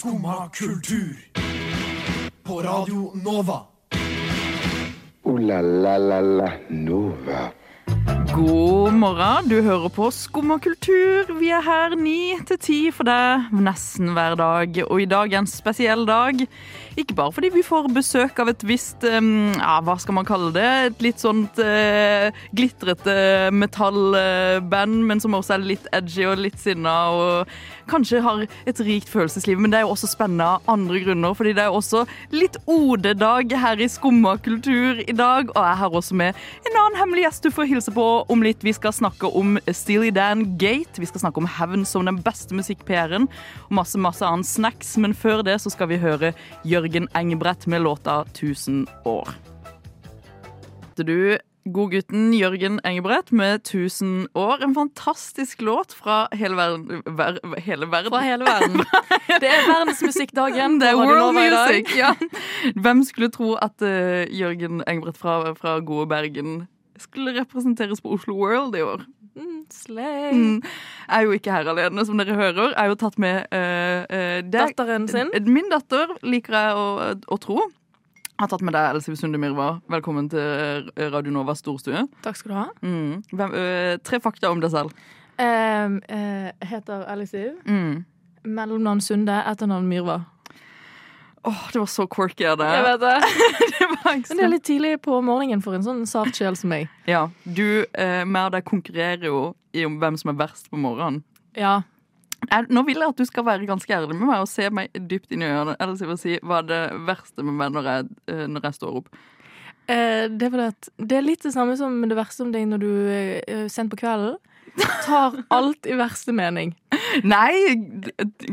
Skumma kultur. På Radio Nova. O-la-la-la-la Nova. God morgen, du hører på Skumma kultur. Vi er her ni til ti for deg nesten hver dag. Og i dag er en spesiell dag. Ikke bare fordi vi får besøk av et visst um, ja, hva skal man kalle det? Et litt sånt uh, glitrete metallband, men som også er litt edgy og litt sinna og kanskje har et rikt følelsesliv. Men det er jo også spennende av andre grunner, fordi det er jo også litt OD-dag her i Skumma kultur i dag. Og jeg har også med en annen hemmelig gjest du får hilse på om litt. Vi skal snakke om Steely Dan Gate. Vi skal snakke om hevn som den beste musikk-PR-en, og masse, masse annen snacks. Men før det så skal vi høre Jørgen Engebrett med låta 'Tusen år'. Du Godgutten Jørgen Engebrett med 'Tusen år'. En fantastisk låt fra hele verden. Ver, hele verden. Fra hele verden. Det er verdensmusikkdagen. Det er world music. Ja. Hvem skulle tro at uh, Jørgen Engebrett fra, fra gode Bergen skulle representeres på Oslo World i år? Slay. Mm. Er jo ikke her alene, som dere hører. Har jo tatt med uh, uh, Datteren sin. Min datter, liker jeg å, å tro. Jeg har tatt med deg, Else Sunde Mirva. Velkommen til eh, Radio Novas storstue. Takk skal du ha. Mm. Hvem, eh, tre fakta om deg selv. Um, heter Ellie Siv. Mm. Mellomnavn Sunde, etternavn Myrva. Åh, det var så quirky av deg. Jeg vet det. Det Men det er litt tidlig på morgenen for en sånn sart sjel som meg. Ja, du, eh, med deg konkurrerer jo i om hvem som er verst på morgenen. Ja. Jeg, nå vil jeg at du skal være ganske ærlig med meg og se meg dypt inn i øynene. Eller så vil jeg si hva er det verste med meg når jeg, eh, når jeg står opp. Eh, det, er at det er litt det samme som det verste om deg når du eh, sent på kvelden tar alt i verste mening. Nei!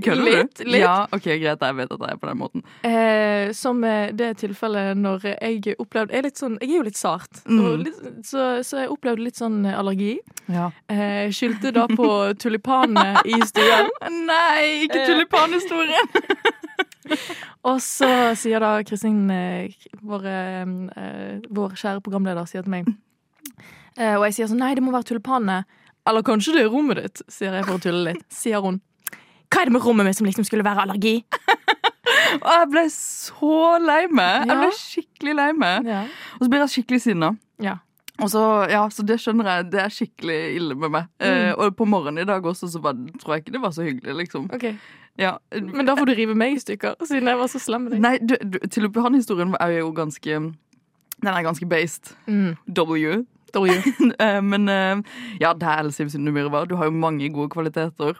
Kødder du? Litt. Ja, ok, Greit, jeg vet at jeg er på den måten. Eh, som eh, det tilfellet når jeg opplevde Jeg er, litt sånn, jeg er jo litt sart, Mm. litt, så, så jeg opplevde litt sånn eh, allergi. Ja. Eh, skyldte da på tulipanene i stuen. Nei, ikke Eh. tulipanhistorien! Og så sier da Kristin, vår, vår kjære programleder, sier til meg eh, Og jeg sier sånn Nei, det må være tulipanene. Eller kanskje det er rommet ditt, sier jeg for å tulle litt. Sier hun. Hva er det med rommet mitt som liksom skulle være allergi? Og jeg ble så lei meg. Jeg ble skikkelig lei meg. Ja. Og så blir jeg skikkelig sinna. ja. Og så, ja, så det skjønner jeg, det er skikkelig ille med meg. Eh, og på morgenen i dag også, så var, tror jeg ikke det var så hyggelig, liksom. OK. Ja. Men da får du rive meg i stykker, siden jeg var så slem med deg. Nei, du, du, historien er jo ganske Den er ganske based. Mm. W. W. Eh, Men eh, ja, det er Else Sunde Myrva. Du har jo mange gode kvaliteter.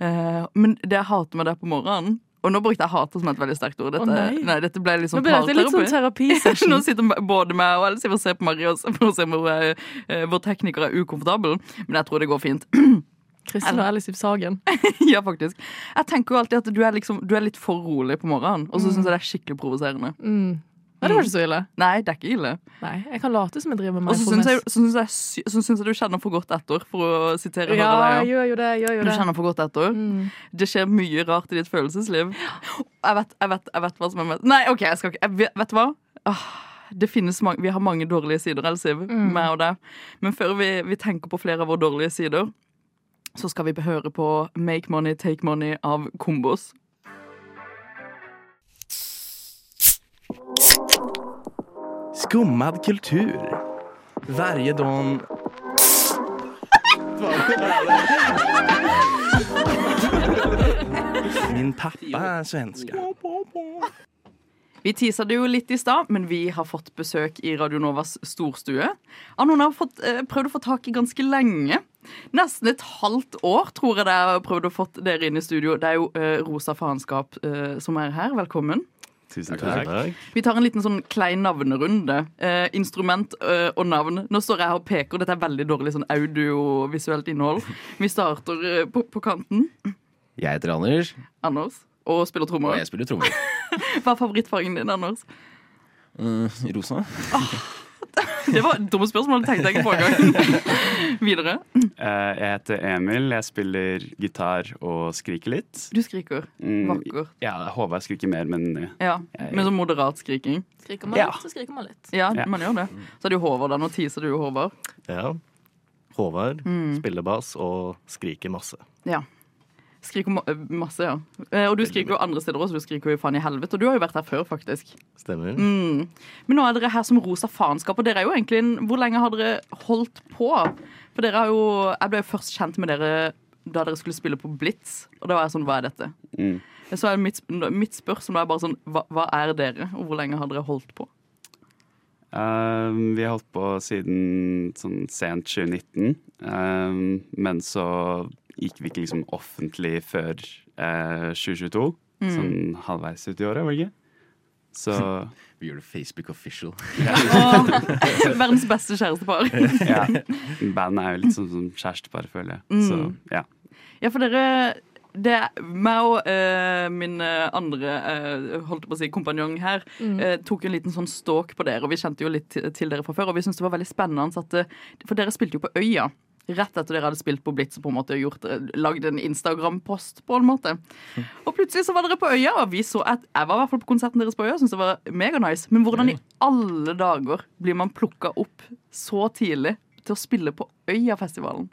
Eh, Men det jeg hater med deg på morgenen Og nå brukte jeg 'hater' som et veldig sterkt ord. Dette, Å, nei. dette ble litt Nå ble dette litt sånn terapisession. Nå sitter både meg og Else og ser på Marie for å se hvor uh, vår tekniker er ukomfortabel. Men jeg tror det går fint. Kristin og Ellis Sagen. ja, faktisk. Jeg tenker jo alltid at du er, liksom, du er litt for rolig på morgenen, og så syns jeg det er skikkelig provoserende. Mm. Ja, det var ikke så ille. Nei, det er ikke ille. Nei, jeg kan late som jeg driver med Og mindfulness. sy- så syns jeg du kjenner for godt etter, for å sitere Ja, deg. Ja, gjør jo det. Gjør jo Du kjenner for godt etter. Mm. Det skjer mye rart i ditt følelsesliv. Jeg vet, jeg vet, jeg vet hva som er mest Nei, OK, jeg skal ikke jeg vet, vet du hva? Åh, det finnes mange, vi har mange dårlige sider, Elsiv, Mm. meg og deg. Men før vi, vi tenker på flere av våre dårlige sider, så skal vi høre på Make Money, Take Money av Kombos. Skummad kultur. Varje dag... Min pappa er svenske. Vi tisa det jo litt i stad, men vi har fått besøk i Radio Novas storstue. Av noen har fått, eh, prøvd å få tak i ganske lenge. Nesten et halvt år tror jeg det har prøvd å få dere inn i studio. Det er jo eh, Rosa faenskap eh, som er her. Velkommen. Tusen takk. Vi tar en liten sånn klein navnerunde. Eh, instrument eh, og navn. Nå står jeg her og peker. Dette er veldig dårlig sånn audiovisuelt innhold. Vi starter eh, på, på kanten. Jeg heter Anders, Anders. Og spiller og jeg spiller trommer. Hva er favorittfargen din, Anders? Uh, rosa. Det var dumme spørsmål, det tenkte jeg ikke på engang. Videre. Eh, Jeg heter Emil, jeg spiller gitar og skriker litt. Du skriker. Mm, Vakkert. Ja, Håvard skriker mer, men eh, Ja, Med sånn moderat skriking. Skriker man Ja. litt, så skriker man litt. Ja, Ja. man gjør det. Så er det jo Håvard der. Nå teaser du jo Håvard. Ja. Håvard Mm. spiller bass og skriker masse. Ja. Skriker masse, ja. Eh, Og du skriker jo andre steder også. Du skriker jo faen i helvete. Og du har jo vært her før, faktisk. Stemmer. Mm. Men nå er dere her som Rosa faenskap, og dere er jo egentlig en Hvor lenge har dere holdt på? For dere har jo Jeg ble jo først kjent med dere da dere skulle spille på Blitz, og da var jeg sånn Hva er dette? Mm. Så er mitt, mitt spørsmål er bare sånn hva, hva er dere, og hvor lenge har dere holdt på? Um, vi har holdt på siden sånn sent 2019, um, men så gikk vi ikke liksom offentlig før eh, 2022. Sånn halvveis ut i året, var det ikke? Så Vi gjør det Facebook official. Verdens beste kjærestepar. ja. Bandet er jo litt sånn som kjærestepar, føler jeg. Så ja. Ja, for dere det er meg og uh, min eh, andre uh, holdt på å si, kompanjong her eh, tok en liten sånn stalk på dere, og vi kjente jo litt til, dere fra før. Og vi syntes det var veldig spennende at For dere spilte jo på Øya. Rett etter dere hadde spilt på Blitz og på en måte gjort, lagd en Instagram-post. på en måte Og plutselig så var dere på Øya, og vi så at jeg var i hvert fall på konserten deres på Øya. Synes det var mega nice. Men hvordan i alle dager blir man plukka opp så tidlig til å spille på Øyafestivalen?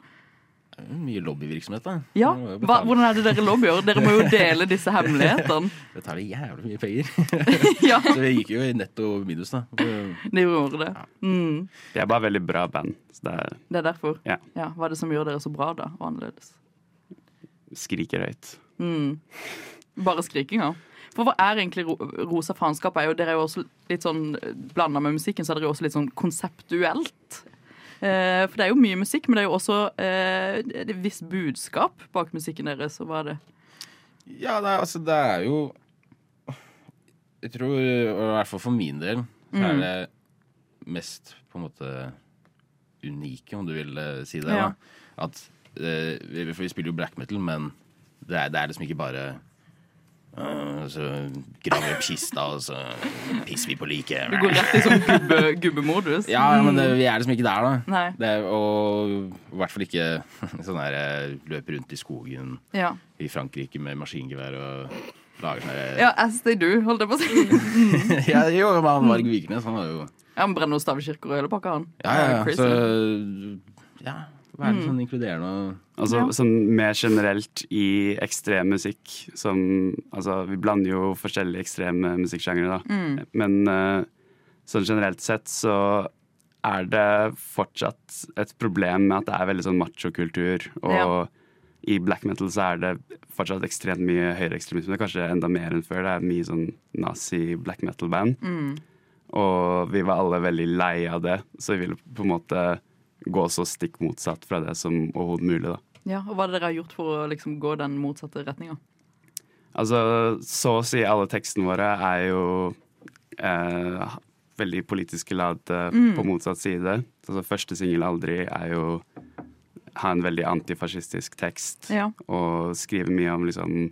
Det er jo Mye lobbyvirksomhet, da. Ja, Hva. Hvordan er det dere lobbyer? Dere må jo dele disse hemmelighetene. Betaler jævlig mye penger. Ja, Så det gikk jo i netto minus, da. Det de gjorde det. Mm, De er bare veldig bra band. Så det er det er derfor. Ja. Hva er det som gjør dere så bra, da? Og annerledes? skriker høyt. Mm. Bare skrikinga. For hva er egentlig ro rosa faenskap? Er dere er jo også litt sånn blanda med musikken, så er dere jo også litt sånn konseptuelt. Eh, for det er jo mye musikk, men det er jo også eh, et visst budskap bak musikken deres. Og hva er det? Ja, nei, altså, det er jo Jeg tror, i hvert fall for min del, så er Mm. det mest på en måte unike, om du vil eh, si det. Ja. At vi, spiller jo black metal, men det er, det er liksom ikke bare så graver vi opp kista, og så pisser vi på liket. Du går rett i sånn gubbe, gubbemodus. Ja, men det, vi er liksom ikke der, da. Det og i hvert fall ikke sånn der løper rundt i skogen Ja. i Frankrike med maskingevær og lager sånn her ja, as they do, holdt jeg på å si. ja, jo, men han Varg Vikernes, han jo Ja, Han brenner jo stavkirker og hele pakka, han. Ja, ja, ja. Så ja, være Mm. litt sånn inkluderende og Altså Ja. sånn mer generelt i ekstrem musikk som Altså, vi blander jo forskjellige ekstreme musikksjangre, da. Mm. Men eh, sånn generelt sett så er det fortsatt et problem med at det er veldig sånn machokultur. Og Ja. i black metal så er det fortsatt ekstremt mye høyreekstremisme. Kanskje enda mer enn før. Det er mye sånn nazi-black metal-band. Mm. Og vi var alle veldig lei av det, så vi ville på en måte gå så stikk motsatt fra det som overhodet mulig. da. Ja, og Hva er det dere har gjort for å liksom gå den motsatte retninga? Altså, så å si alle tekstene våre er jo eh, veldig politiske mm. på motsatt side. Altså, første singel 'Aldri' er jo ha en veldig antifascistisk tekst. Ja. Og skrive mye om liksom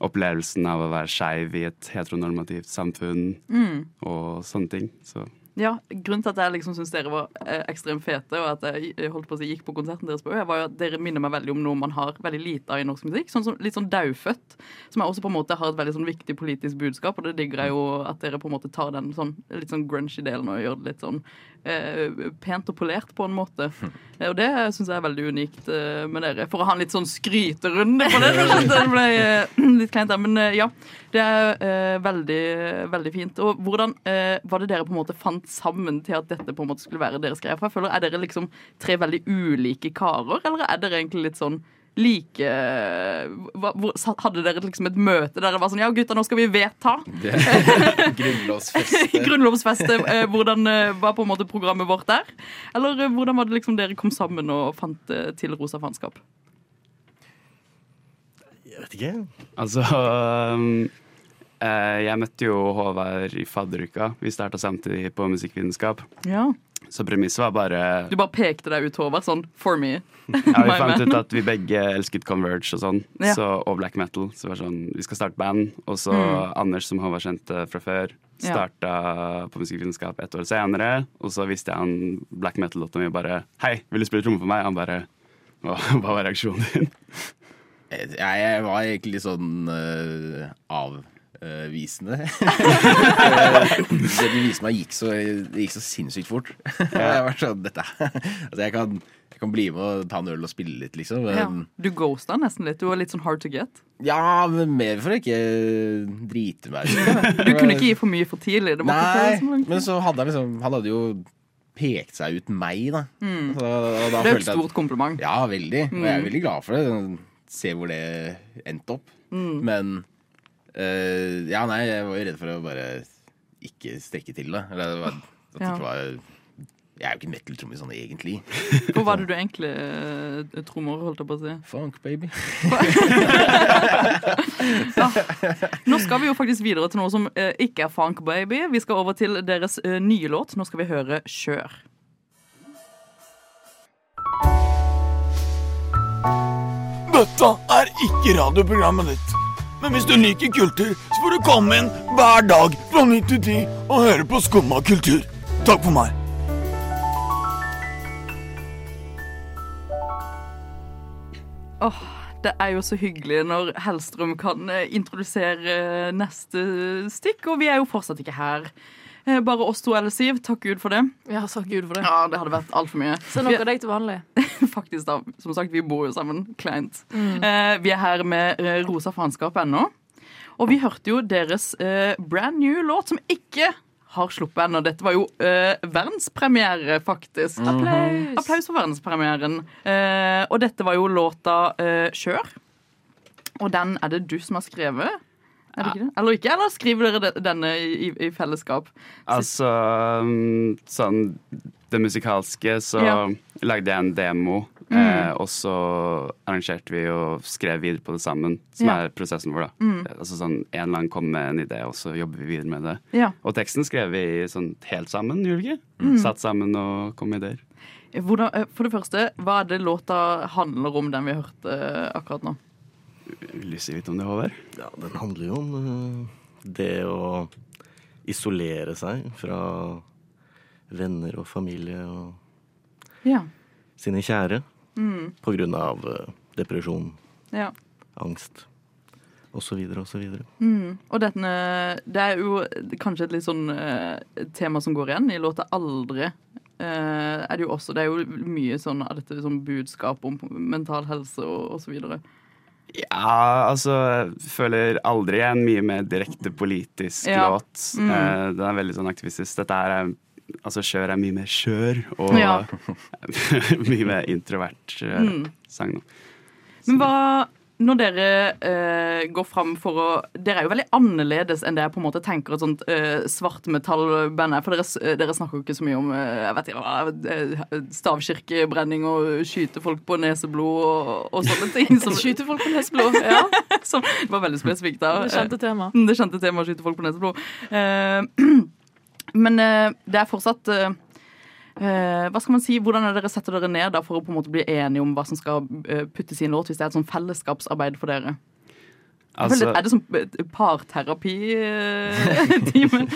opplevelsen av å være skeiv i et heteronormativt samfunn Mm. og sånne ting. Så Ja, Grunnen til at jeg liksom syns dere var eh, ekstremt fete, og at jeg holdt på å si, gikk på konserten deres på Øya, var jo at dere minner meg veldig om noe man har veldig lite av i norsk musikk. Sånn litt sånn daufødt, som jeg også på en måte har et veldig sånn viktig politisk budskap. Og det digger jeg jo at dere på en måte tar den sånn litt sånn grungy delen og gjør det litt sånn pent og polert på en måte. Eh, Og det syns jeg er veldig unikt eh, med dere. For å ha en litt sånn skryterunde på det. Det ble eh, litt kleint der, men eh, ja. Det er eh, veldig, veldig fint. Og hvordan eh, var det dere på en måte fant sammen til at dette på en måte skulle være deres greie? For jeg føler, Er dere liksom tre veldig ulike karer, eller er dere egentlig litt sånn like hva, Hadde dere liksom et møte der det var sånn Ja, gutta, nå skal vi vedta grunnlovsfeste. grunnlovsfeste eh, hvordan eh, var på en måte programmet vårt der? Eller eh, hvordan var det liksom dere kom sammen og fant eh, til Rosa faenskap? Jeg vet ikke. altså um, eh, Jeg møtte jo Håvard i fadderuka. Vi starta samtidig på musikkvitenskap. Ja. Så premisset var bare Du bare pekte deg ut, Håvard, sånn for me. Ja, vi fant ut at vi begge elsket Converge og sånn, Ja. så, og black metal. Så det var sånn, vi skal starte band. Og så Mm. Anders, som Håvard kjente fra før, Ja. på musikkvitenskap et år senere. Og så visste jeg han black metal-låta mi og bare Hei, vil du spille tromme for meg? Han bare Hva, hva var reaksjonen din? Jeg, jeg var egentlig litt sånn uh, avvisende. det de viste meg, gikk så, det gikk så sinnssykt fort. jeg var sånn, dette Altså, jeg kan, jeg kan bli med og ta en øl og spille litt, liksom. Ja. Du ghosta nesten litt. Du var litt sånn hard to get. ja. men mer for å ikke drite meg ut. Du kunne ikke gi for mye for tidlig. Det Nei, så men så hadde han liksom Han hadde jo pekt seg ut meg, da. Så, og da Mm. Det er et stort at- kompliment. Ja, veldig. Og jeg er veldig glad for det. Sånn, Se hvor det endte opp. Mm. Men eh, Ja, nei, jeg var jo redd for å bare ikke strekke til det. Eller det var, at det Ja. ikke var Jeg er jo ikke metal-trommis sånn egentlig. Hvor var det du egentlig uh, trommer, holdt jeg på å si? Funk, baby. Nå skal vi jo faktisk videre til noe som uh, ikke er funk, baby. Vi skal over til deres nye låt. Nå skal vi høre Kjør. Dette er ikke radioprogrammet ditt. Men hvis du liker kultur, så får du komme inn hver dag fra 9 til 10 og høre på Skumma kultur. Takk for meg. Åh, det er jo så hyggelig når Hellstrøm kan eh, introdusere eh, neste stikk, og vi er jo fortsatt ikke her. Eh, Bare oss to eller Siv. Takk Gud for det. Ja, takk Gud for det. Ja, det hadde vært altfor mye. Så nok av deg til vanlig. Faktisk da, Som sagt, vi bor jo sammen. Kleint. Eh, vi er her med eh, Rosa faenskap ennå. Og vi hørte jo deres eh, brand new låt, som ikke har sluppet ennå. Dette var jo eh, verdenspremiere, faktisk. Applaus. Applaus for verdenspremieren. Eh, og dette var jo låta eh, 'Kjør'. Og den er det du som har skrevet? Er det ikke det? Eller ikke? Eller skriver dere denne i, i fellesskap? Altså um, sånn det musikalske, så Ja. lagde jeg en demo. Eh, og så arrangerte vi og skrev videre på det sammen, som Ja. er prosessen vår. da. Altså sånn, En eller annen kom med en idé, og så jobber vi videre med det. Ja. Og teksten skrev vi sånn helt sammen, gjorde vi ikke? Satt sammen og kom med ideer. Hvordan, eh, for det første, hva er det låta handler om, den vi hørte eh, akkurat nå? Vil du si litt om det, Håvard? Ja, den handler jo om eh, det å isolere seg fra venner og familie og Ja. sine kjære på grunn av eh, depresjon, ja. angst osv. osv. Og dette det er jo kanskje et litt sånn eh, tema som går igjen i låta 'Aldri'. Eh, er det, jo også, det er jo mye sånn av dette sånn budskap om mental helse og, og så videre. Ja, altså føler aldri en mye mer direkte politisk Ja. låt. Eh, den er veldig sånn aktivistisk. Dette er Altså, kjør er mye mer skjør, og Ja. mye mer introvert eh, sang. nå. Men hva når dere eh, går fram for å Dere er jo veldig annerledes enn det jeg på en måte tenker et sånt uh, svartmetallband er. For dere, eh, dere snakker jo ikke så mye om eh, jeg vet ikke, eh, stavkirkebrenning og skyte folk på neseblod og, og sånne ting. Som, Skyte folk på neseblod. Ja, som var veldig spesifikt. da. det kjente tema. Det kjente temaet skyte folk på neseblod. Eh, men eh, det er fortsatt eh, eh, Hva skal man si, Hvordan er dere setter dere ned da for å på en måte bli enige om hva som skal eh, puttes i en låt, hvis det er et sånn fellesskapsarbeid for dere? Altså, føler, er det sånn parterapi-time?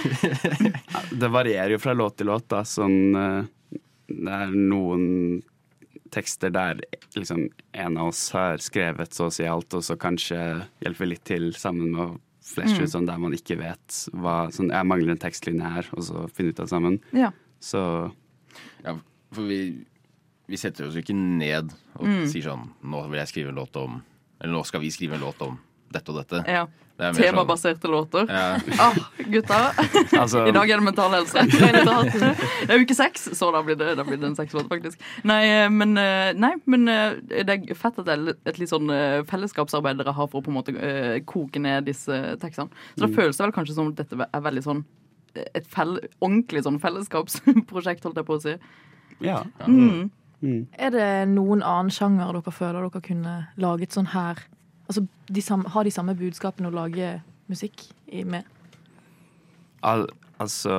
det varierer jo fra låt til låt, da. Sånn eh, Det er noen tekster der liksom en av oss har skrevet så å si alt, og så kanskje hjelper litt til sammen med å flashe ut sånn der man ikke vet hva sånn, Jeg mangler en tekstlinje her, og så finne ut av det sammen. ja. Så Ja, for vi, vi setter oss jo ikke ned og Mm. sier sånn Nå vil jeg skrive en låt om Eller nå skal vi skrive en låt om dette og dette. ja. Det Temabaserte sånn- låter. Ja, Ah, gutta. altså I dag er det mental helse. Det er uke seks, så da blir det, da blir det en sekslåt, faktisk. Nei, eh, men, eh, nei, men eh, det er fett at det er et litt sånn fellesskapsarbeid dere har for å på en måte koke ned disse tekstene. Så det føles det vel kanskje som at dette er veldig sånn et fell, ordentlig sånn fellesskapsprosjekt, holdt jeg på å si. Ja. Mm. Er det noen annen sjanger dere føler dere kunne laget sånn her? Altså, de samme, Ha de samme budskapene å lage musikk i, med? Al altså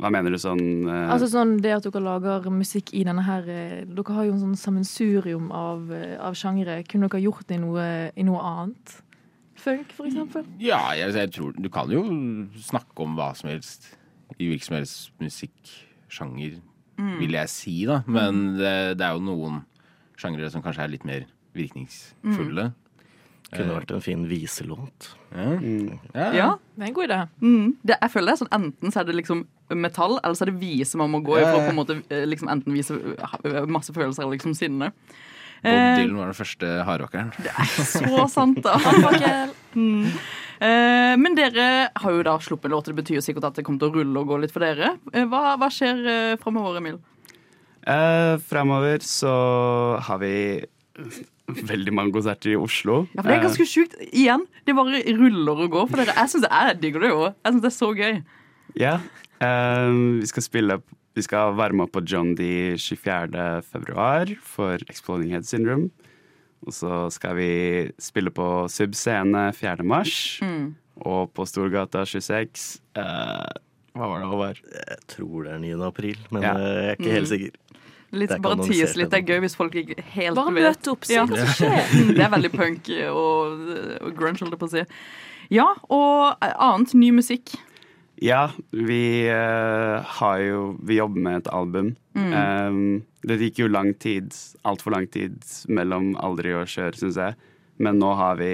Hva mener du sånn eh, Altså sånn det at dere lager musikk i denne her eh, Dere har jo en sånn sammensurium av, eh, av sjangere. Kunne dere gjort det i noe, i noe annet? Funk, eksempel? ja jeg, jeg tror Du kan jo snakke om hva som helst i hvilken som helst musikksjanger, vil jeg si, da. Men det, det er jo noen sjangere som kanskje er litt mer virkningsfulle. Kunne vært en fin viselåt. Ja. Ja. Det er en god idé. Mm. Det, jeg føler det er sånn enten så er det liksom metall, eller så er det vise man må gå i for å på en måte eh, liksom enten vise eh, masse følelser eller liksom sinne. Bob Eh, Dylan var den første hardrockeren. så sant, da. Mm. Eh, men dere har jo da sluppet låter. Det betyr jo sikkert at det kommer til å rulle og gå litt for dere. Eh, hva, hva skjer uh, framover, Emil? Eh, Fremover så har vi veldig mange konserter i Oslo. Ja, for Det er Eh, ganske sjukt. Igjen, det bare ruller og går for dere. Jeg syns er digger det jo. Jeg synes det er så gøy. Ja. Eh, vi skal spille Vi skal varme opp på John D 24. februar for Exploding Head Syndrome. Og så skal vi spille på Sub Scene 4. mars. Mm. Og på Storgata 26 uh, Hva var det, Håvard? Jeg tror det er 9. april, men Ja. eh, jeg er ikke Mm. helt sikker. Litt, bare tease litt. Det er gøy hvis folk ikke helt Bare vet. møte opp, se Ja. hva som skjer. Mm, Det er veldig punk og, og grunge, holdt jeg på å si. Ja, og annet ny musikk. Ja, vi uh, har jo Vi jobber med et album. Mm. Um, det gikk jo lang tid, altfor lang tid mellom Aldri og Kjør, syns jeg. Men nå har vi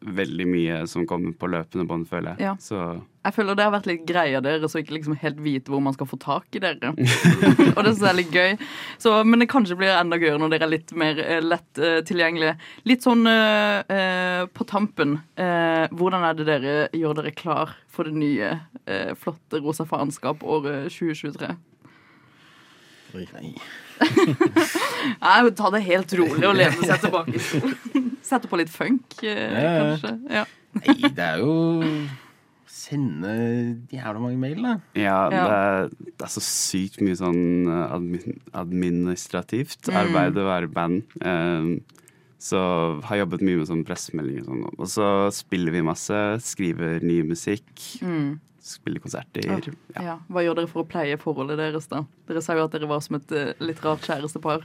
veldig mye som kommer på løpende bånd, føler jeg. Ja. Så Jeg føler det har vært litt greia deres å ikke liksom helt vite hvor man skal få tak i dere. og det synes jeg er litt gøy. Så, men det kanskje blir enda gøyere når dere er litt mer eh, lett eh, tilgjengelige. Litt sånn eh, eh, på tampen. eh, hvordan er det dere gjør dere klar for det nye, eh, flotte Rosa faenskap året 2023? Oi. Nei, Ta det helt rolig og lene seg tilbake i stolen. Sette på litt funk, Ja, ja. kanskje. Ja. Nei, det er jo Sende jævla mange mail, da. ja, Ja. Det, er, det er så sykt mye sånn eh, admin, administrativt Mm. arbeid å være band. Um, så har jobbet mye med sånn pressemeldinger og sånn. Og så spiller vi masse, skriver ny musikk, Mm. spiller konserter. Ja. Ja. Hva gjør dere for å pleie forholdet deres, da? Dere sa jo at dere var som et eh, litt rart kjærestepar.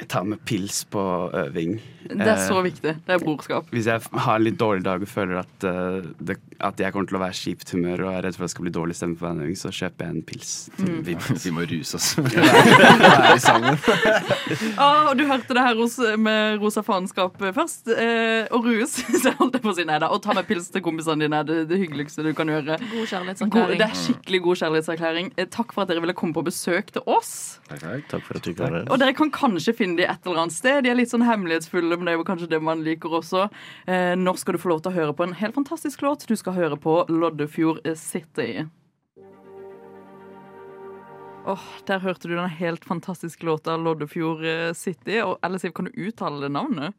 Jeg tar med pils på øving. Det er Eh, så viktig. Det er brorskap. Hvis jeg har en litt dårlig dag og føler at, eh, det, at jeg kommer til å være kjipt humør og er redd for at det skal bli dårlig stemme på en øving, så kjøper jeg en pils. Til Mm. Vi, vi må ruse oss. Være sammen. Ah, og du hørte det her hos, med Rosa faenskap først. Eh, og rus, så holdt jeg på å si nei da. Og ta med pils til kompisene dine er det, det hyggeligste du kan gjøre. God God, kjærlighetserklæring. det er skikkelig god kjærlighetserklæring. Eh, takk for at dere ville komme på besøk til oss. Takk, takk. Takk for at du kan være Og dere kan kanskje finne de et eller annet sted. De er litt sånn hemmelighetsfulle, men det er jo kanskje det man liker også. Eh, når skal du få lov til å høre på en helt fantastisk låt? Du skal høre på Loddefjord City. Åh, Der hørte du den helt fantastiske låta Loddefjord eh, City. Og Elle kan du uttale det navnet?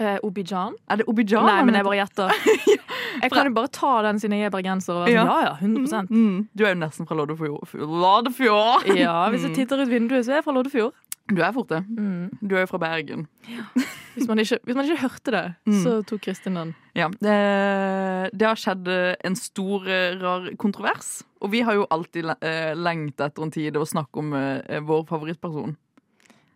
Eh, Obijan? Er det Obijan? Nei, men jeg bare gjetter. Jeg kan jo bare ta den siden jeg er bergenser. Ja. ja, ja, 100 Mm, du er jo nesten fra Loddefjord. Loddefjord! Ja, Hvis jeg titter ut vinduet, så er jeg fra Loddefjord. Du er fort det. Mm. Du er jo fra Bergen. Hvis, man ikke, hvis man ikke hørte det, Mm. så tok Kristin den. Ja, det, det har skjedd en stor, eh, rar kontrovers. Og vi har jo alltid eh, etter en tid å snakke om eh, vår favorittperson.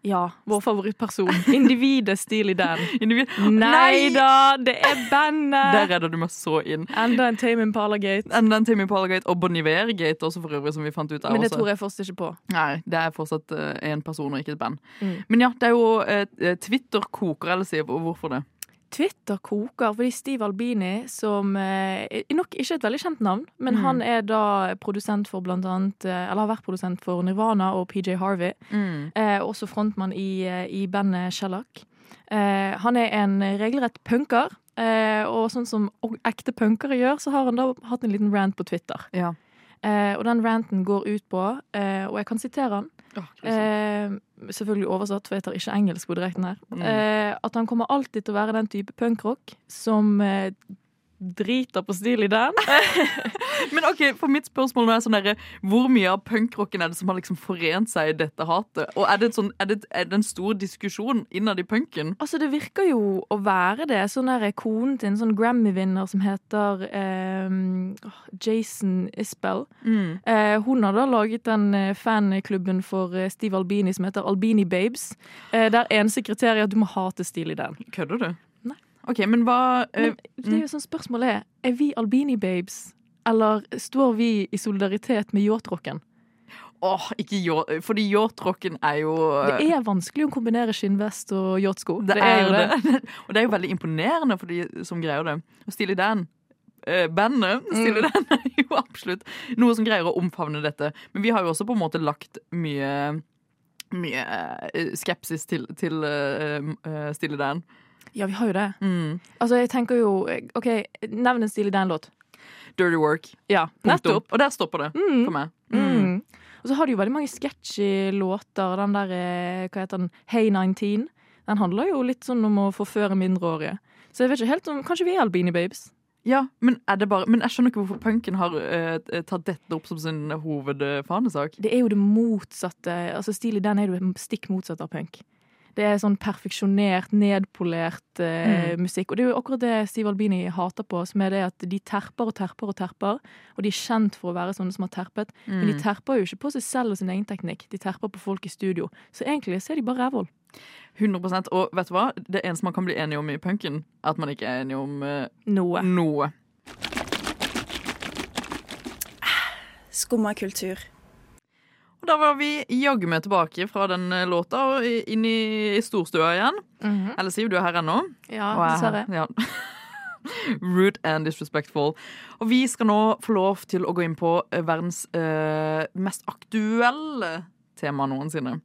Ja, vår favorittperson. Individet Steely Dan. Individ. Nei da, det er bandet! Der redder du meg så inn. Enda en Tame Impala-gate. Enda en Tame Impala-gate og Bon Iver-gate også, for øvrig, som vi fant ut av. Men det også. tror jeg fortsatt ikke på. Nei, det er fortsatt én person og ikke et band. Mm. Men ja, det er jo eh, Twitter koker, eller sier hvorfor det? Twitter koker fordi Steve Albini, som eh, er nok ikke et veldig kjent navn, men Mm. han er da produsent for blant annet eh, Eller har vært produsent for Nirvana og PJ Harvey. Eh, også frontmann i, eh, i bandet Shellac. Eh, han er en regelrett punker. Eh, og sånn som ekte punkere gjør, så har han da hatt en liten rant på Twitter. Ja. Eh, og den ranten går ut på, eh, og jeg kan sitere han eh, Selvfølgelig oversatt, for jeg tar ikke engelsk på direkten her. Mm. Eh, at han kommer alltid til å være den type punkrock som eh, driter på stil i den. Men ok, for mitt spørsmål er sånn der, Hvor mye av punkrocken er det som har liksom forent seg i dette hatet? Og er det, sånn, er det, er det en stor diskusjon innad i punken? Altså, det virker jo å være det. Sånn der konen til en sånn Grammy-vinner som heter eh, Jason Isbell. Eh, hun har da laget den eh, fanklubben for eh, Steve Albini som heter Albini Babes. Eh, der eneste kriteriet er at du må hate stil i den. Kødder du? Ok, men hva uh, Men det er jo sånn spørsmålet er, er vi Albini Babes, eller står vi i solidaritet med yacht-rocken? Åh, ikke yacht Fordi yachtrocken er jo Det er vanskelig å kombinere skinnvest og yachtsko. Det er jo det. Og det er jo veldig imponerende for de som greier det. Og Steely Dan bandet Stille Dan er jo absolutt noe som greier å omfavne dette. Men vi har jo også på en måte lagt mye mye eh, skepsis til, til uh, eh, Stille Dan. Ja, vi har jo det. Mm. Altså, jeg tenker jo OK, nevn en Steely Dan-låt. Dirty Work. Ja, nettopp. Og der stopper det Mm. for meg. Mm. Og så har de jo veldig mange sketchy låter. Den der, eh, hva heter den, Hey 19. Den handler jo litt sånn om å forføre mindreårige. Så jeg vet ikke helt om Kanskje vi er Albini Babes? Ja, men, er det bare, men jeg skjønner ikke hvorfor punken har uh, tatt dette opp som sin hovedfanesak. Det er jo det motsatte. Altså Stil i den er jo stikk motsatt av punk. Det er sånn perfeksjonert, nedpolert eh, Mm. musikk. Og det er jo akkurat det Siv Albini hater på, som er det at de terper og terper og terper. Og de er kjent for å være sånne som har terpet. Men de Mm. terper jo ikke på seg selv og sin egen teknikk. De terper på folk i studio. Så egentlig så er de bare rævhold. 100% Og vet du hva? Det eneste man kan bli enig om i punken, er at man ikke er enig om eh, Noe. noe. Skumma kultur. Da var vi jaggu meg tilbake fra den eh, låta og inn i storstua igjen. Eller Siv, du er her ennå? Ja, er dessverre. Ja. Rude and disrespectful. Og vi skal nå få lov til å gå inn på eh, verdens eh, mest aktuelle tema noensinne.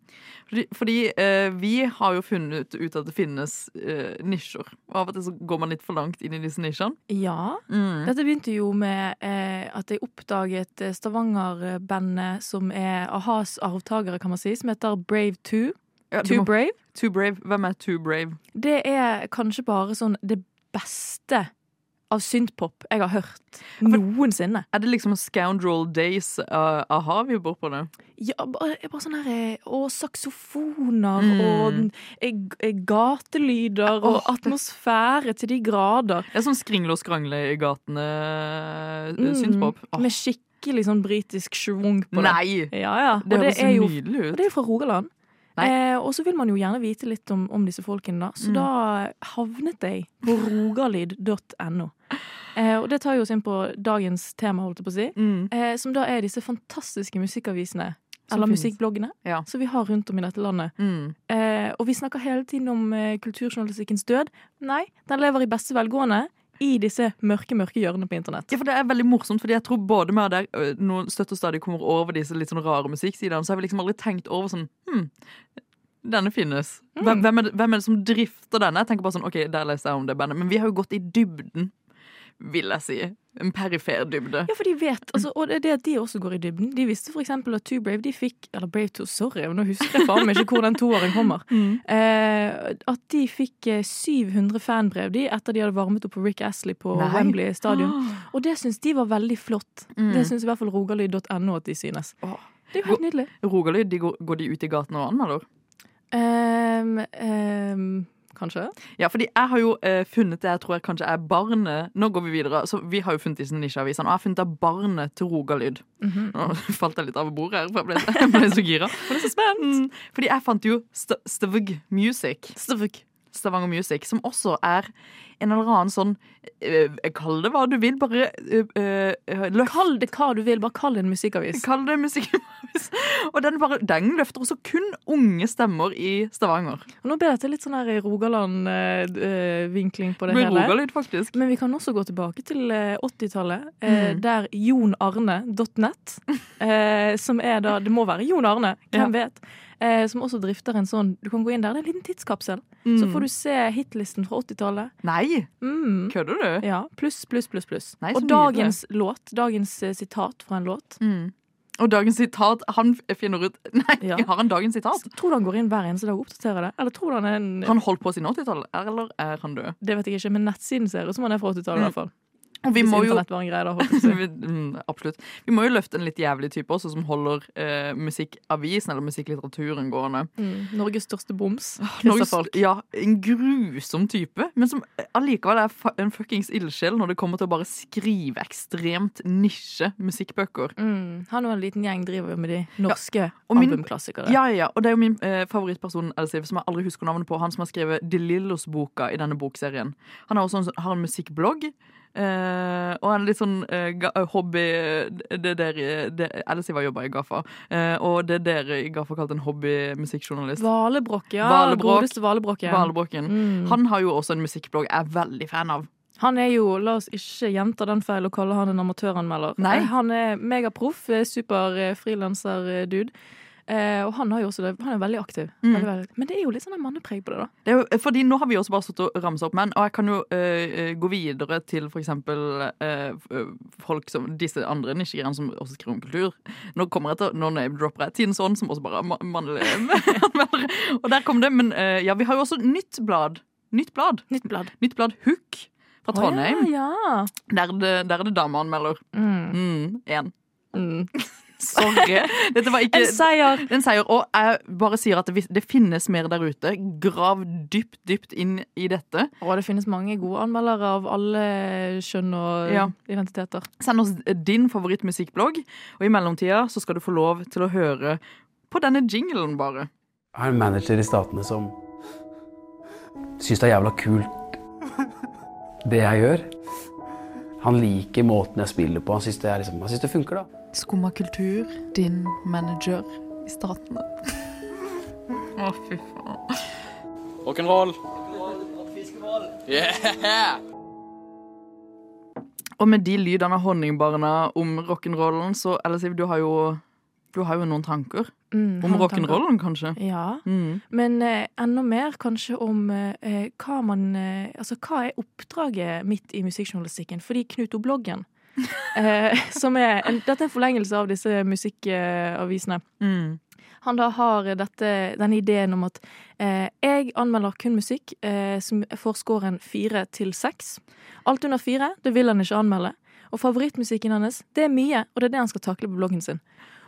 Fordi, fordi eh, vi har jo funnet ut at det finnes eh, nisjer. Og av og til så går man litt for langt inn i disse nisjene. Ja. Mm. Dette begynte jo med eh, at jeg oppdaget eh, Stavanger-bandet som er a-has arvtakere, kan man si, som heter Brave 2. Ja, Too må- Brave. Too Brave. Hvem er Too Brave? Det er kanskje bare sånn det beste av synthpop jeg har hørt noensinne. Er det liksom Scoundrel Days uh, aha vi bor på det? Ja, bare, bare sånn her eh, Og saksofoner Mm. og gatelyder oh, og atmosfære til de grader. Det er sånn skringle og skrangle i gatene Mm, synthpop. Oh. Med skikkelig sånn britisk schwung på det. Nei! Ja, ja. Det det, høres så ut. og det er jo fra Rogaland. Eh, og så vil man jo gjerne vite litt om, om disse folkene, da. Så Mm. da havnet jeg på rogalyd.no. Eh, og det tar jo oss inn på dagens tema, holdt jeg på å si. Mm. Eh, som da er disse fantastiske musikkavisene. Som eller finnes. musikkbloggene. Ja. Som vi har rundt om i dette landet. Mm. Eh, og vi snakker hele tiden om eh, kulturjournalistikkens død. Nei, den lever i beste velgående i disse mørke, mørke hjørnene på internett. Ja, for Det er veldig morsomt, fordi jeg tror både med der noen ø, støtt og stadig kommer over disse litt sånn rare musikksidene, så har vi liksom aldri tenkt over sånn Hm, denne finnes. Hvem, Mm. hvem, er det, hvem er det som drifter denne? Jeg tenker bare sånn, ok, der leser jeg om det bandet. Men vi har jo gått i dybden, vil jeg si. En perifer dybde. Ja, for de vet, altså, og det er det at de også går i dybden. De visste for eksempel at Too Brave de fikk Eller Brave 2, sorry, nå husker jeg faen meg ikke hvor den toåren kommer. Eh, at de fikk eh, 700 fanbrev de etter de hadde varmet opp på Rick Astley på Nei. Wembley stadion. Og det syns de var veldig flott. Mm. Det syns i hvert fall rogalyd.no at de synes. Oh. Det er jo helt nydelig. Rogalyd, de går, går de ut i gatene og anmelder? Um, ehm, kanskje? Ja, fordi jeg har jo eh, funnet det jeg tror jeg kanskje er barnet Nå går vi videre. Så Vi har jo funnet disse nisjeavisene, og jeg har funnet av barnet til Rogalyd. Mhm. Nå falt jeg litt av bordet her, for jeg ble, jeg ble så gira. Så spent! Mm, fordi jeg fant jo St Stavug Music. Stavug. Stavanger Music, som også er en eller annen sånn øh, Kall det hva du vil, bare øh, øh, Kall det hva du vil, bare kall det en musikkavis. Kall det musikkavis. Og den, bare, den løfter også kun unge stemmer i Stavanger. Og nå ble dette litt sånn her Rogaland-vinkling på det Med hele. Rogaland, faktisk. Men vi kan også gå tilbake til eh, 80-tallet, eh, Mm. der jonarne.net, eh, som er da Det må være Jon Arne, hvem vet? Eh, som også drifter en sånn Du kan gå inn der, det er en liten tidskapsel. Så Mm. får du se hitlisten fra 80-tallet. Nei, Mm. kødder du? Ja, pluss, pluss, pluss, pluss. Og dagens låt, dagens eh, sitat fra en låt. Mm. Og dagens sitat Han finner ut Nei, Ja. har han dagens sitat? Tror du han går inn hver eneste dag og oppdaterer det? Eller tror du han er en Han holdt på siden 80-tallet, eller er han død? Det vet jeg ikke, men nettsiden ser ut som han er fra 80-tallet i Mm. Og vi må jo internett var en greie da, holdt jeg på å si. Vi- mm, Absolutt. Vi må jo løfte en litt jævlig type også, som holder eh, musikkavisen eller musikklitteraturen gående. Mm. Norges største boms. Norges- Ja, En grusom type, men som allikevel er en fuckings ildsjel når det kommer til å bare skrive ekstremt nisje musikkbøker. Mm. Han og en liten gjeng driver med de norske ja, albumklassikere. Ja, ja, og det er jo min eh, favorittperson Elsiv, som jeg aldri husker navnet på. Han som har skrevet De Lillos-boka i denne bokserien. Han har også en, sånn- har en musikkblogg. Eh, og en litt sånn uh, hobby Det der det, Elsiv har jobba i Gaffa, uh, og det der Gaffa kalt en hobbymusikkjournalist. Valebrokk, ja. Valebrokk. Godeste Valebrokken. Valebrokken. Mm. Han har jo også en musikkblogg jeg er veldig fan av. Han er jo, la oss ikke gjenta den feil og kalle han en amatøranmelder. Nei. Han er megaproff, super frilanser-dude. Eh, og han, har jo også det, han er veldig aktiv. Mm. Veldig, veldig. Men det er jo litt sånn mannepreg på det, da. Det jo, fordi nå har vi også bare stått og ramsa opp menn, og jeg kan jo øh, øh, gå videre til eksempel øh, øh, folk som disse andre nisjegreiene som også skriver om kultur. Nå kommer jeg til, nå name-dropper jeg Tine Sånn, som også bare er ma- mannlig. Og der kom det. Men eh, ja, vi har jo også nytt blad. Nytt blad. Nytt blad. Nytt blad Hook fra Trondheim. Oh, ja, ja. Der, er det, der er det dameanmelder. Én. Mm, en. Mm. Sorry. Dette var ikke En seier! en seier. Og jeg bare sier at det, det finnes mer der ute. Grav dypt, dypt inn i dette. Og det finnes mange gode anmeldere av alle kjønn og Ja. identiteter. Send oss din favorittmusikkblogg, og i mellomtida så skal du få lov til å høre på denne jinglen, bare. Jeg har en manager i Statene som syns det er jævla kult det jeg gjør. Han liker måten jeg spiller på. Han syns det, liksom, det funker, da. Skumma kultur, din manager i staten. Å, fy faen. Rock'n'roll. Yeah! Og med de lydene av honningbarna om rock'n'rollen, så Ellisiv, du har jo du har jo noen tanker Mm, om rock'n'rollen, kanskje? Ja. Mm. Men eh, enda mer kanskje om eh, hva man eh, Altså hva er oppdraget mitt i musikkjournalistikken? Fordi Knut O. Bloggen som er en, Dette er en forlengelse av disse musikkavisene. Mm. Han da har dette, denne ideen om at eh, jeg anmelder kun musikk eh, som får scoren fire til seks. Alt under fire, det vil han ikke anmelde. Og favorittmusikken hans, det er mye, og det er det han skal takle på bloggen sin.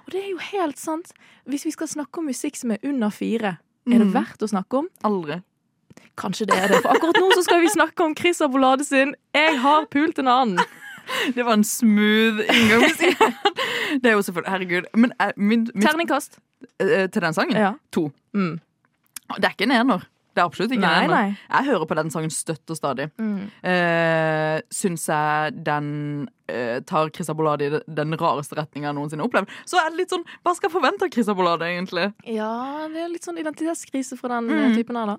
Og det er jo helt sant. Hvis vi skal snakke om musikk som er under fire, er det Mm. verdt å snakke om? Aldri. Kanskje det er det. For akkurat nå så skal vi snakke om Chris Abolade sin 'Jeg har pult en annen'. Det var en smooth inngang. Det er jo selvfølgelig Herregud. Men eh, min, min, Terningkast. eh, til den sangen? Ja. To. Mm. Det er ikke en ener. Det er absolutt ikke Nei, en ener. nei. Jeg hører på den sangen støtt og stadig. Mm. Uh, Syns jeg den uh, tar Chris Abolade i den- rareste retninga jeg noensinne har opplevd. Så er det litt sånn Hva skal jeg forvente av Chris Abolade, egentlig? Ja, det er litt sånn identitetskrise for den Mm. eh, typen her, da.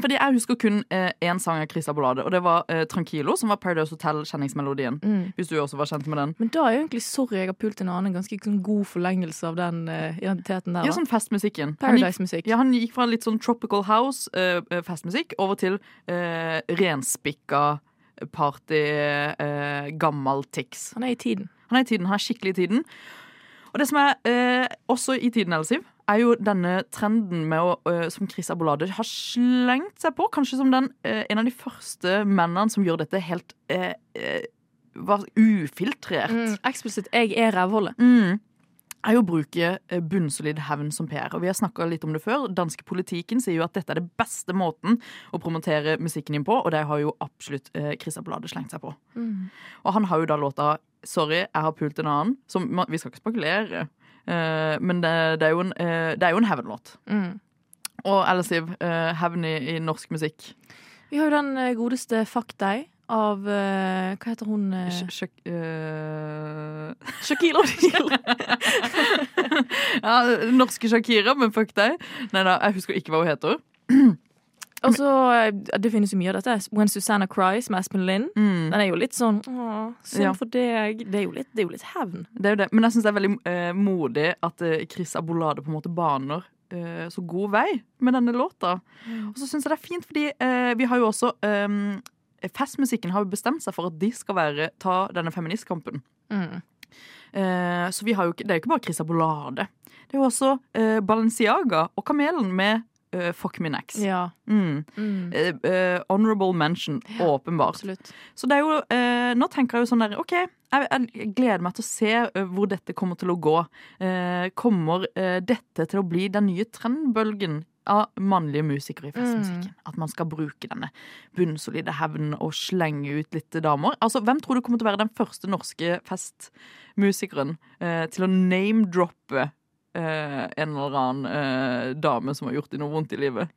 Fordi jeg husker kun én sang av Chris Abolade, og det var eh, 'Tranquilo', som var Paradise Hotel-kjenningsmelodien. Mm. Hvis du også var kjent med den. Men da er jo egentlig 'Sorry, jeg har pult en annen' en ganske sånn god forlengelse av den eh, identiteten der. Ja, sånn festmusikken. Paradise-musikk. ja, han gikk fra litt sånn tropical house, eh, eh, festmusikk, over til eh, renspikka party, eh, gammel Tix. Han er i tiden. Han er i tiden, han er skikkelig i tiden. Og det som er eh, også i tiden, Elsiv, er jo denne trenden med å, eh, som Chris Abolade har slengt seg på. Kanskje som den, eh, en av de første mennene som gjør dette helt eh, eh, ufiltrert. Mm, eksplisitt 'jeg er rævhullet'. Mm. er jo å bruke bunnsolid hevn som PR. Og vi har snakka litt om det før. Danske politikken sier jo at dette er det beste måten å promotere musikken din på, og det har jo absolutt eh, Chris Ablade slengt seg på. Mm. Og han har jo da låta 'Sorry, jeg har pult en annen', som Vi skal ikke spekulere, men det, det er jo en, eh, det er jo en hevnlåt. Mm. Og Ellisiv, uh, hevn i, i norsk musikk. Vi har jo den eh, godeste Fuck deg av uh, Hva heter hun? Uh, eh, Shakira. ja, norske Shakira, men fuck deg. Nei da, jeg husker ikke hva hun heter. Og så, eh, Det finnes jo mye av dette. When Susanna Cries med Espen Lynn Mm. Den er jo litt sånn Åh, synd Ja. for deg. Det er jo litt, det er jo litt hevn. Det er jo det. Men jeg syns det er veldig eh, modig at eh, Chris Abolade på en måte baner eh, så god vei med denne låta. Og så syns jeg det er fint, fordi eh, vi har jo også eh, Festmusikken har jo bestemt seg for at de skal være, ta denne feministkampen. Mm. Så vi har jo ikke, det er jo ikke bare Chris Abolade. Det er jo også Balenciaga og Kamelen med eh, Fuck Me Next. Ja. Mm. Mm. Uh, uh, honorable mention, åpenbart. Absolutt. Så det er jo, nå tenker jeg jo sånn der, OK, jeg, jeg gleder meg til å se hvor dette kommer til å gå. Kommer dette til å bli den nye trendbølgen av mannlige musikere i festmusikken? At man skal bruke denne bunnsolide hevnen og slenge ut litt damer? Altså, Hvem tror du kommer til å være den første norske festmusikeren eh, til å name-droppe eh, en eller annen eh, dame som har gjort deg noe vondt i livet?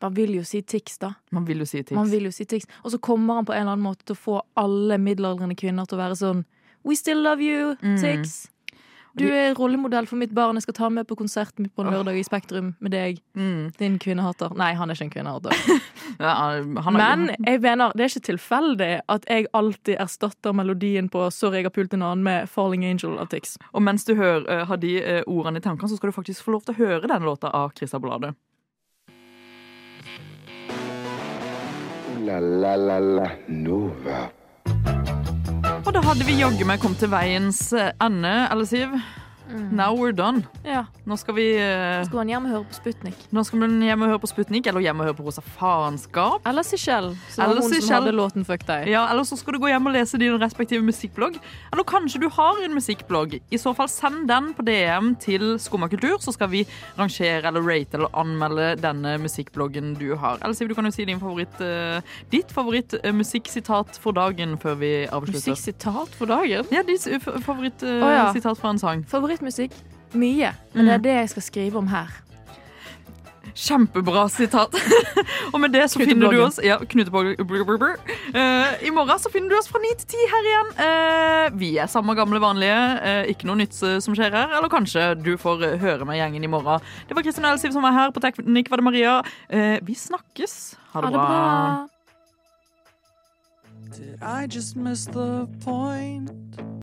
Man vil jo si Tix, da. Man vil jo si Tix. Man vil jo si Tix. Og så kommer han på en eller annen måte til å få alle middelaldrende kvinner til å være sånn We still love you, Mm. Tix. Du er rollemodell for mitt barn. Jeg skal ta med på konsert på en lørdag i Spektrum med deg. Mm. Din kvinnehater. Nei, han er ikke en kvinnehater. Ja, Men jeg mener, det er ikke tilfeldig at jeg alltid erstatter melodien på 'Sorry, jeg har pult en annen' med 'Falling Angel' av Tix. Og mens du hører, eh, har de eh, ordene i tankene, så skal du faktisk få lov til å høre den låta av Chris Bolade. La la la la Nova. Og da hadde vi jaggu meg kommet til veiens eh, ende, eller Siv. Now we're done. Ja. Nå skal vi uh, Skal han hjem og høre på Sputnik? Nå skal man hjem og høre på Sputnik, eller hjem og høre på Rosa faenskap. Eller Sichelle, som var Eller hun som hadde låten Fuck deg. Ja, eller så skal du gå hjem og lese din respektive musikkblogg. Eller kanskje du har en musikkblogg. I så fall send den på DM til Skumma kultur, så skal vi rangere eller rate eller anmelde denne musikkbloggen du har. Eller Siv, du kan jo si din favoritt, uh, ditt favoritt-musikksitat for dagen før vi avslutter. Musikksitat for dagen? Ja, ditt uh, favoritt-sitat Å, ja. fra en sang. Favorittmusikk? Mye. Men det er det jeg skal skrive om her. Kjempebra sitat. og med det så finner du oss ja. Eh, I morgen så finner du oss fra ni til ti her igjen. Uh, vi er samme gamle vanlige. Uh, ikke noe nytt som skjer her. Eller kanskje du får høre med gjengen i morgen. Det var Kristin Elsiv som var her. På teknikk var det Maria. Eh, vi snakkes. Ha det, bra. Did I just miss the point?